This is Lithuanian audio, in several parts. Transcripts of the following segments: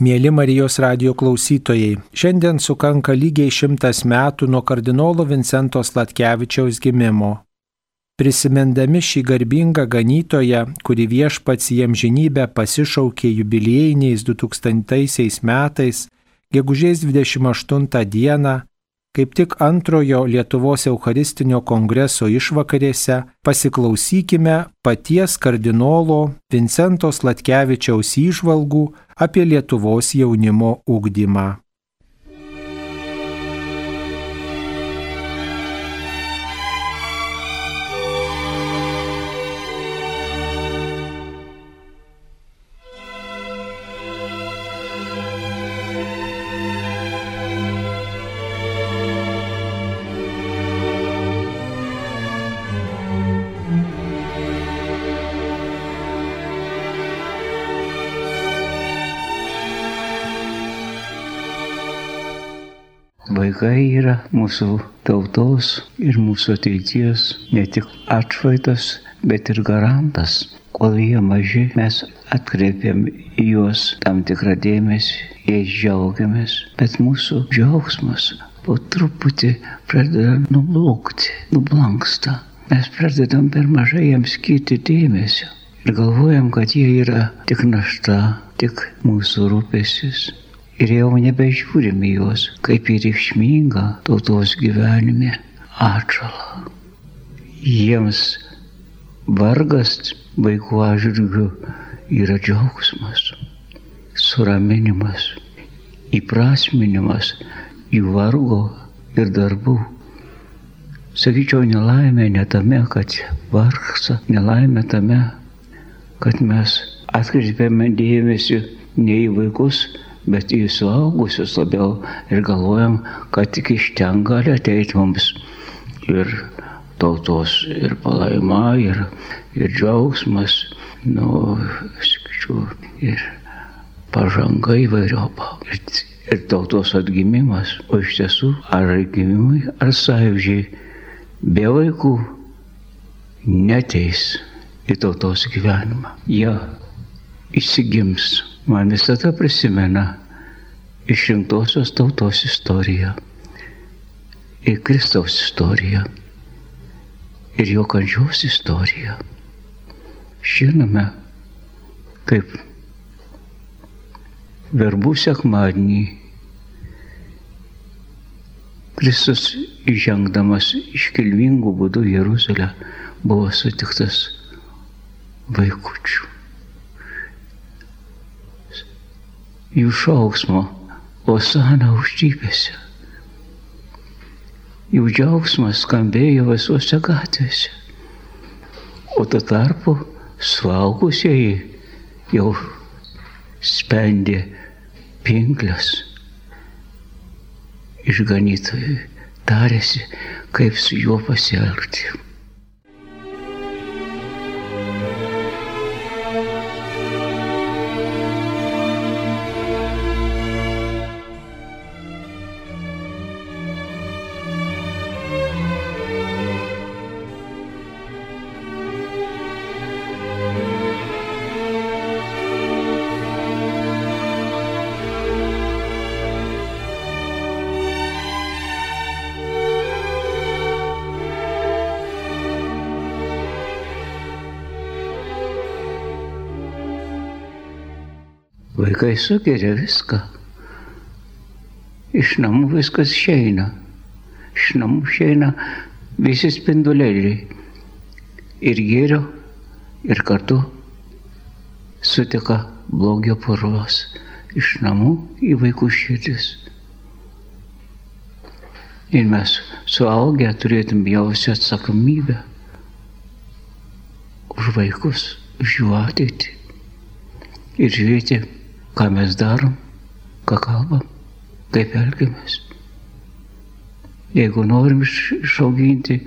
Mėly Marijos radio klausytojai, šiandien sukanka lygiai šimtas metų nuo kardinolo Vincento Slatkevičiaus gimimo. Prisimindami šį garbingą ganytoją, kuri viešpats jiem žinybę pasišaukė jubiliejiniais 2000 metais, gegužės 28 dieną, kaip tik antrojo Lietuvos Eucharistinio kongreso išvakarėse, pasiklausykime paties kardinolo Vincento Slatkevičiaus įžvalgų apie Lietuvos jaunimo ūkdymą. Vaikai yra mūsų tautos ir mūsų ateities ne tik atšvaitas, bet ir garantas. Kol jie maži, mes atkreipiam į juos tam tikrą dėmesį, jais džiaugiamės, bet mūsų džiaugsmas po truputį pradeda nublūkti, nublanksta. Mes pradedam per mažai jiems skirti dėmesio ir galvojam, kad jie yra tik našta, tik mūsų rūpesis ir jau nebežiūrim į juos kaip į reikšmingą tautos gyvenime atšalą. Jiems vargas vaikų atžvilgių yra džiaugsmas, suraminimas, įprasminimas jų vargo ir darbų. Sakyčiau, nelaimė ne tame, kad vargsta, nelaimė tame, kad mes atkreipiame dėmesį ne į vaikus, bet į suaugusius labiau ir galvojam, kad tik iš ten gali ateiti mums ir tautos ir palaima, ir, ir džiaugsmas, nu, sakyčiau, ir pažanga įvairiopa. Ir, ir tautos atgimimas, o iš tiesų ar atgimimai, ar sąjūdžiai be vaikų neteis į tautos gyvenimą. Jie įsigims man visada prisimena išrinktosios tautos istoriją ir Kristaus istoriją ir jo kančios istoriją. Žinome, kaip verbų sekmadienį Kristus įžengdamas iškilmingų būdų Jeruzalę buvo sutiktas vaikučių. Jų šauksmo, Osana uždypėse. Jų džiaugsmas skambėjo visuose gatvėse. O tuo tarpu suaugusieji jau spendė pinklės. Išganytojai tarėsi, kaip su juo pasielgti. Vaikai sugeria viską. Iš namų viskas išeina. Iš namų išeina visi spinduliai. Ir gėrio, ir kartu sutika blogio purvas iš namų į vaikų širdis. Ir mes suaugę turėtum jausti atsakomybę už vaikus, už jų ateitį. Ir žiūrėti, ką mes darom, ką kalbam, kaip elgiamės. Jeigu norim išauginti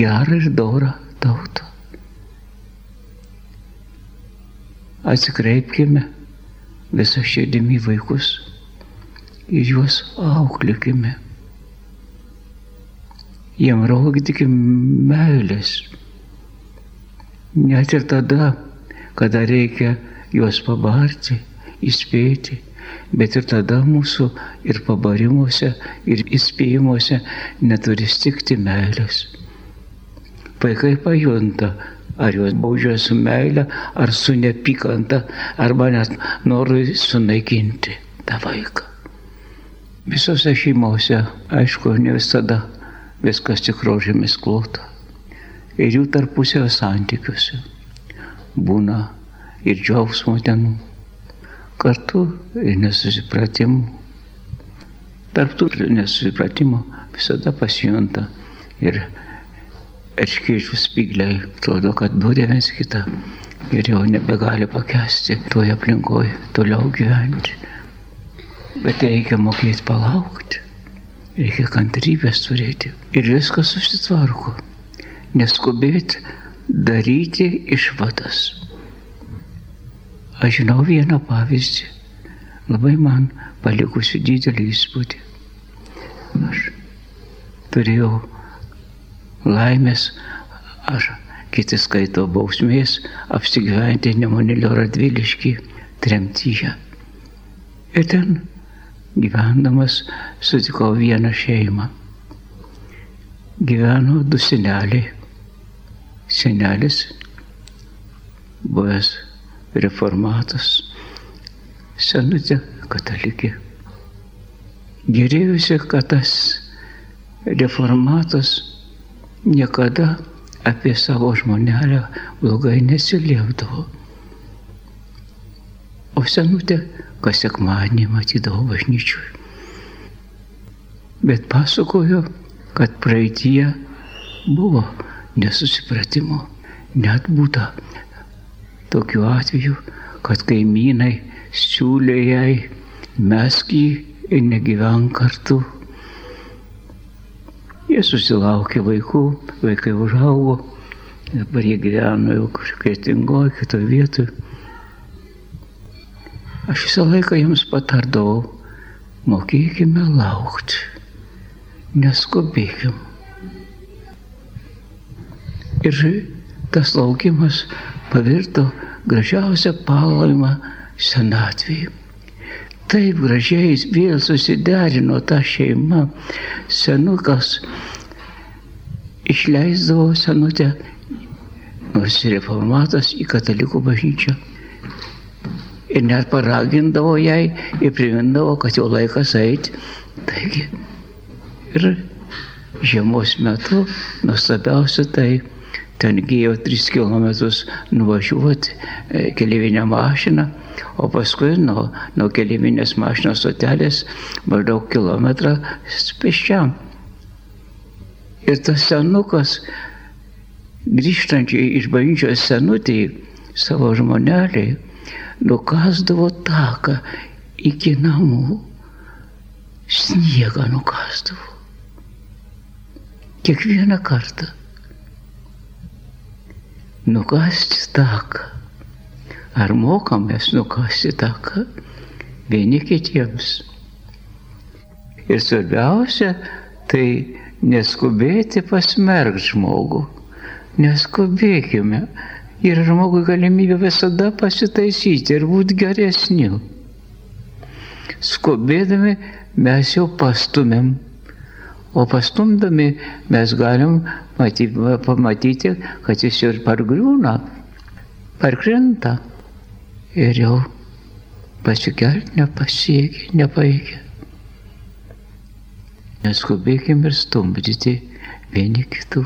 gerą ir dorą tautą, atsikreipkime visą širdimi vaikus ir juos auklėkime. Jiem rodykime meilės. Net ir tada, kada reikia juos pabarti, įspėti, bet ir tada mūsų ir pabarimuose, ir įspėjimuose neturi stikti meilės. Vaikai pajunta, ar juos baudžia su meile, ar su nepykanta, arba net nori sunaikinti tą vaiką. Visose šeimose, aišku, ne visada viskas tik rožėmis klota. Ir jų tarpusio santykiuose būna ir džiaugsmo dienų, kartu ir nesusipratimų. Tarptų nesusipratimo visada pasijunta ir erškėčių spygliai, atrodo, kad būdė viens kitą ir jau nebegali pakesti toje aplinkoje toliau gyventi. Bet reikia mokėti palaukti, reikia kantrybės turėti ir viskas susitvarko. Neskubėti daryti išvadas. Aš žinau vieną pavyzdį, labai man palikusi didelį įspūdį. Aš turėjau laimės, aš kiti skaito bausmės, apsigyventi Nemonilio Radviliškį tremtyje. Ir ten gyvendamas sutikau vieną šeimą. Gyveno du seneliai. Senelis, buvęs reformatas, senutė katalikė. Gerėjusi, kad tas reformatas niekada apie savo žmonelę blogai nesiliepdavo. O senutė, kas sekmanį matydavo bažnyčiui. Bet pasakojo, kad praeitie buvo nesusipratimo. Net būta tokių atvejų, kad kaimynai siūlė jai mesk jį ir negyvenk kartu Jie susilaukė vaikų, vaikai užaugo, dabar jie gyveno jau kažkokia tingoje, kitoje vietoje. Aš visą laiką jiems patardavau, mokėkime laukti, neskubėkim. Ir tas laukimas pavirto gražiausią palaimą senatvėje taip gražiai vėl susiderino ta šeima. Senukas išleisdavo senutę, nors reformatas į katalikų bažnyčią. Ir net paragindavo jai ir primindavo, kad jau laikas eiti. Taigi, ir žiemos metu nuostabiausia tai ten gėjo 3 km nuvažiuoti e, keliavinę mašiną o paskui nuo, nuo keliminės mašinos stotelės maždaug kilometrą pėsčiam. Ir tas senukas, grįžtančiai iš bažnyčios senutį savo žmoneliai, nukasdavo taką iki namų, sniegą nukasdavo. Kiekvieną kartą. Nukasti taką Ar mokamės nukasti taką vieni kitiems. Ir svarbiausia, tai neskubėti pasmerkti žmogų. Neskubėkime. Ir žmogui galimybė visada pasitaisyti ir būti geresniu. Skubėdami mes jau pastumėm. O pastumdami mes galim matyti, pamatyti, kad jis ir pargriūna, parkrinta ir jau pasikelt nepasiekė, nepaikė. Neskubėkim ir stumdyti vieni kitų.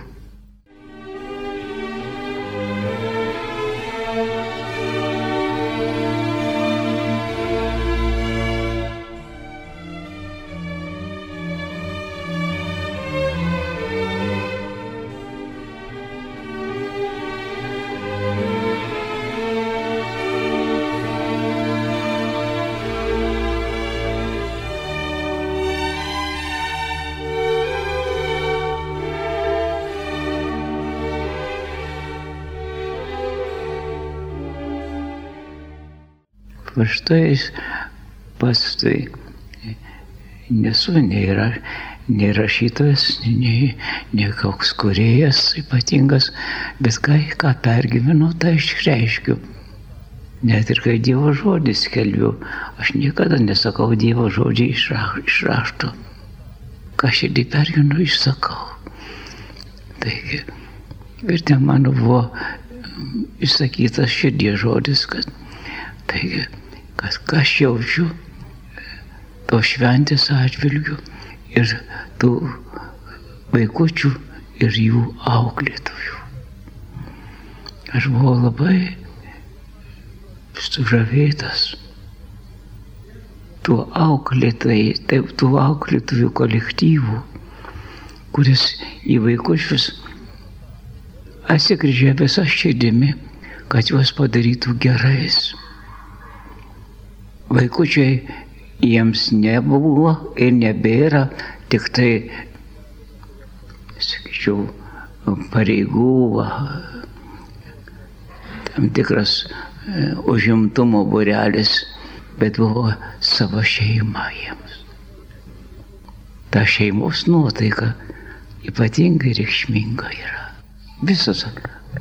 Va štai pats tai nesu nei, ra, nei rašytojas, nei, nei koks kuriejas ypatingas, bet kai ką pergyvenu, tai išreiškiu. Net ir kai Dievo žodis skelbiu, aš niekada nesakau Dievo žodžiai iš, ra, iš rašto. Ką širdį perginu, išsakau. Taigi, ir ten mano buvo išsakytas širdie žodis, kad, taigi, kad ką aš jaučiu to šventės atžvilgiu ir tų vaikučių ir jų auklėtojų. Aš buvau labai sužavėtas tuo auklėtai, taip tų auklėtojų kolektyvų, kuris į vaikučius atsigrįžė visą širdimi, kad juos padarytų gerais. Vaikučiai jiems nebuvo ir nebėra tik tai, sakyčiau, pareigų, tam tikras užimtumo būrelis, bet buvo savo šeima jiems. Ta šeimos nuotaika ypatingai reikšminga yra. Visos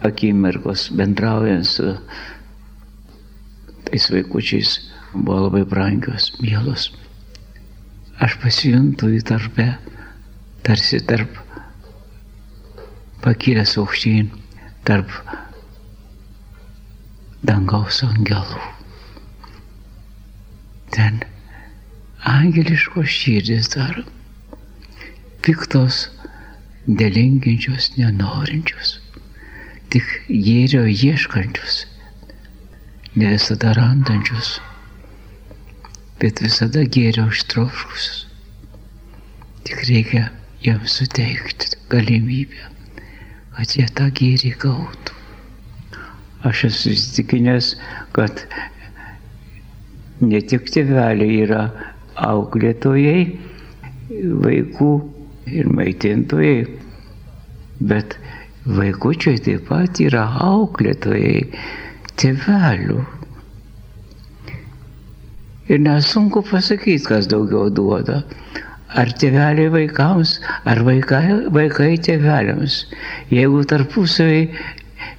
akimirkos bendraujant su tais vaikučiais buvo labai brangios, mielos. Aš pasijuntu į tarpę, tarsi tarp pakilęs aukštyn, tarp dangaus angelų. Ten angeliškos širdis dar piktos, delinginčios, nenorinčios, tik gėrio ieškančios, ne visada randančios, bet visada gėrio ištroškusios. Tik reikia jiems suteikti galimybę, kad jie tą gėrį gautų. Aš esu įsitikinęs, kad ne tik tėveliai yra auklėtojai, vaikų ir maitintojai, bet vaikučiai taip pat yra auklėtojai tėvelių. Ir nesunku pasakyti, kas daugiau duoda. Ar tėveliai vaikams, ar vaikai, vaikai tėveliams. Jeigu tarpusavai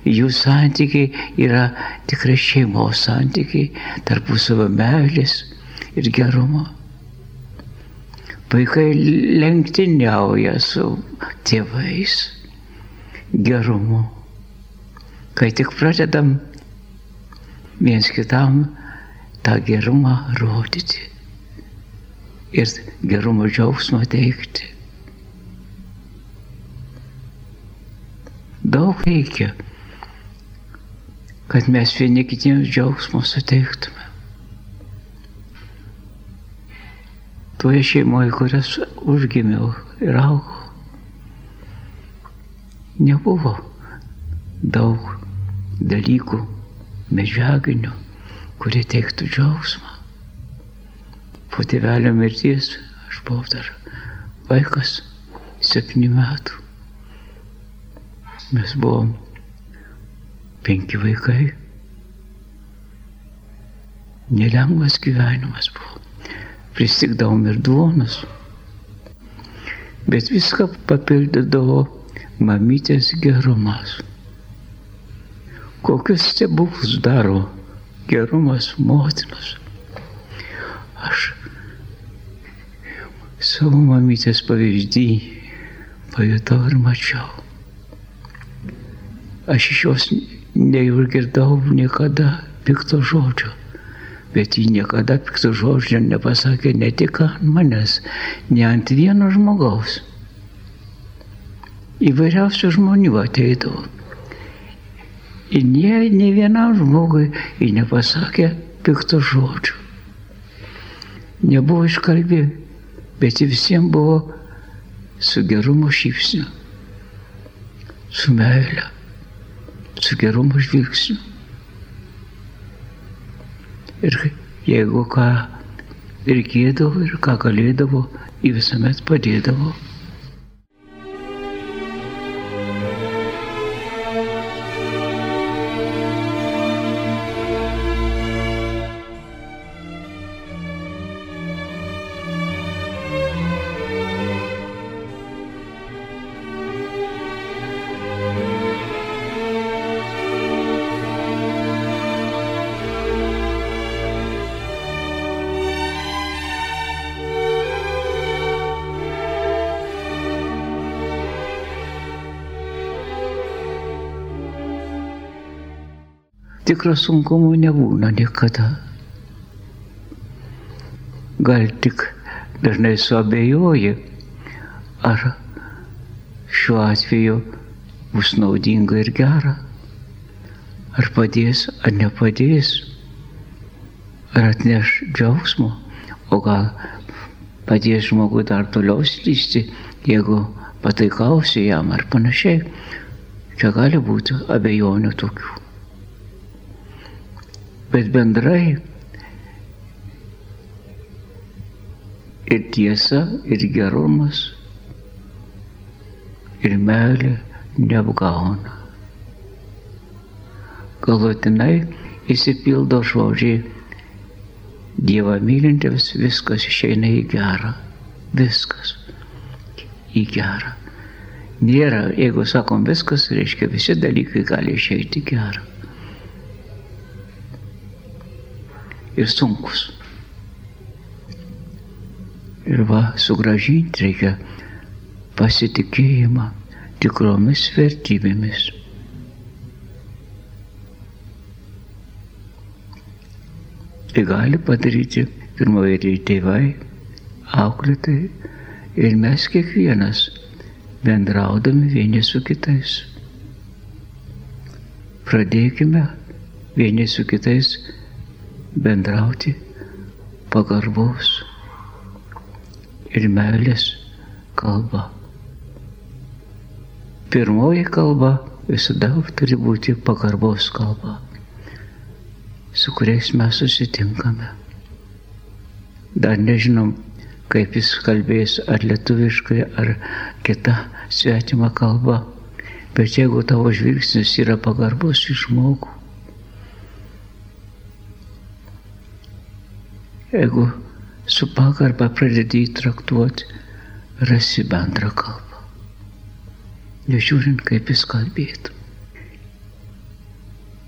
jų santykiai yra tikrai šeimos santykiai, tarpusavio meilės ir gerumo. Vaikai lenktyniauja su tėvais gerumu. Kai tik pradedam viens kitam tą gerumą rodyti ir gerumo džiaugsmą teikti. Daug reikia kad mes vieni kitiems džiaugsmo suteiktume. Toje šeimoje, kurias užgimiau ir augau, nebuvo daug dalykų medžiaginių, kurie teiktų džiaugsmą. Po tėvelio mirties aš buvau dar vaikas, septynių metų. Mes buvom penki vaikai. Nelengvas gyvenimas buvo. Pristikdavom ir duonos. Bet viską papildydavo mamytės gerumas. Kokius stebuklus daro gerumas motinos. Aš savo mamytės pavyzdį pajutau ir mačiau. Aš iš jos neišgirdau niekada pikto žodžio. Bet ji niekada pikto žodžio nepasakė ne tik ant manęs, ne ant vieno žmogaus. Įvairiausių žmonių ateidavo. Ir ne, ne vienam žmogui ji nepasakė pikto žodžio. Nebuvo iškalbė, bet visiems buvo su gerumo šypsniu, su meile su gerumo žvilgsniu. Ir jeigu ką reikėdavo ir ką galėdavo, į visuomet padėdavo. Tikras sunkumų nebūna niekada. Gal tik dažnai suabejoji, ar šiuo atveju bus naudinga ir gera, ar padės, ar nepadės, ar atneš džiaugsmo, o gal padės žmogui dar toliau slysti, jeigu pataikausi jam ar panašiai. Čia gali būti abejonių tokių. Bet bendrai ir tiesa, ir gerumas, ir meilė neapgauna. Galutinai įsipildo žodžiai Dievą mylintiems viskas išeina į gerą. Viskas į gerą. Nėra, jeigu sakom viskas, reiškia visi dalykai gali išeiti gerą. Ir sunkus. Ir va, sugražinti reikia pasitikėjimą tikromis vertybėmis. Tai gali padaryti pirmoje eilėje tėvai, auklėtai ir mes kiekvienas bendraudami vieni su kitais. Pradėkime vieni su kitais bendrauti pagarbos ir meilės kalba. Pirmoji kalba visada turi būti pagarbos kalba su kuriais mes susitinkame. Dar nežinom, kaip jis kalbės, ar lietuviškai, ar kita svetima kalba, bet jeigu tavo žvilgsnis yra pagarbus į žmogų, jeigu su pagarba pradedi įtraktuoti, rasi bendrą kalbą, nežiūrint, kaip jis kalbėtų.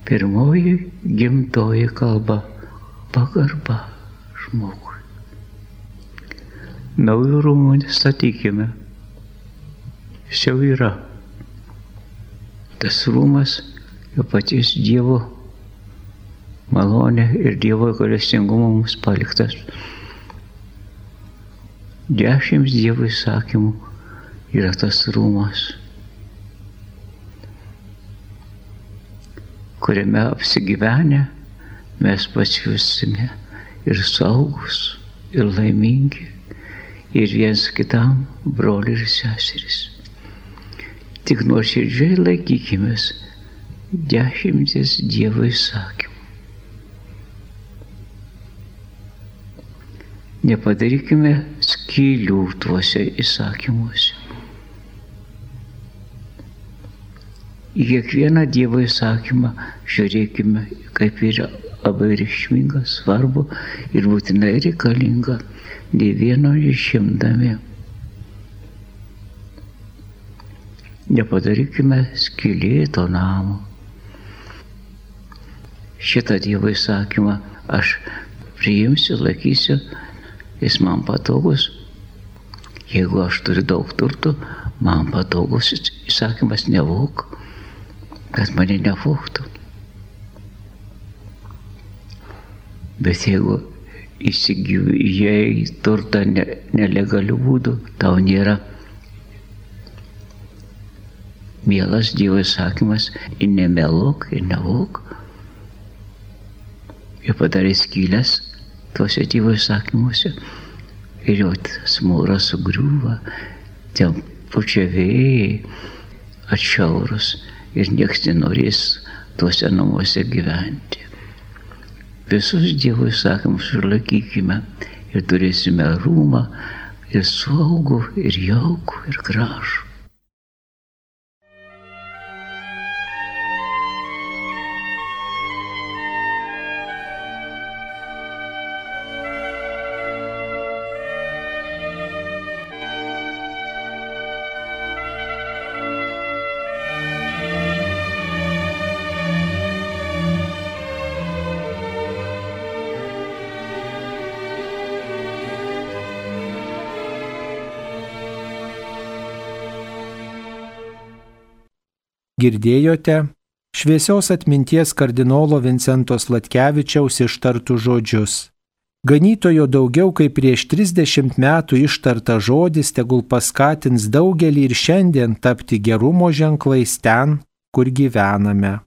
Pirmoji gimtoji kalba - pagarba žmogui. Naujų rūmų nestatykime. Jis jau yra. Tas rūmas jo paties Dievo malonė ir Dievo galestingumo mums paliktas. Dešimt Dievo įsakymų yra tas rūmas. kuriame apsigyvenę mes pasijusime ir saugus, ir laimingi, ir viens kitam broliai ir seserys. Tik nuoširdžiai laikykimės dešimties Dievo įsakymų. Nepadarykime skylių tuose įsakymuose. į kiekvieną Dievo įsakymą žiūrėkime, kaip yra labai reikšminga, svarbu ir būtinai reikalinga, nei vieno išimdami. Nepadarykime skilėto namo. Šitą Dievo įsakymą aš priimsiu, laikysiu, jis man patogus. Jeigu aš turiu daug turtų, man patogus įsakymas nevok kad mane nevoktų. Bet jeigu įsigijai turtą ne, nelegalių būdų, tau nėra mielas Dievo įsakymas ir nemelok, ir nevok. Ir padarė skylės tuose Dievo įsakymuose. Ir jau tas mūras sugriūva, ten pučia vėjai atšiaurus ir nieks nenorės tuose namuose gyventi. Visus Dievo įsakymus išlaikykime ir turėsime rūmą ir saugų, ir jaukų, ir gražų. Girdėjote šviesios atminties kardinolo Vincento Slatkevičiaus ištartų žodžius. Ganytojo daugiau kaip prieš 30 metų ištarta žodis tegul paskatins daugelį ir šiandien tapti gerumo ženklais ten, kur gyvename.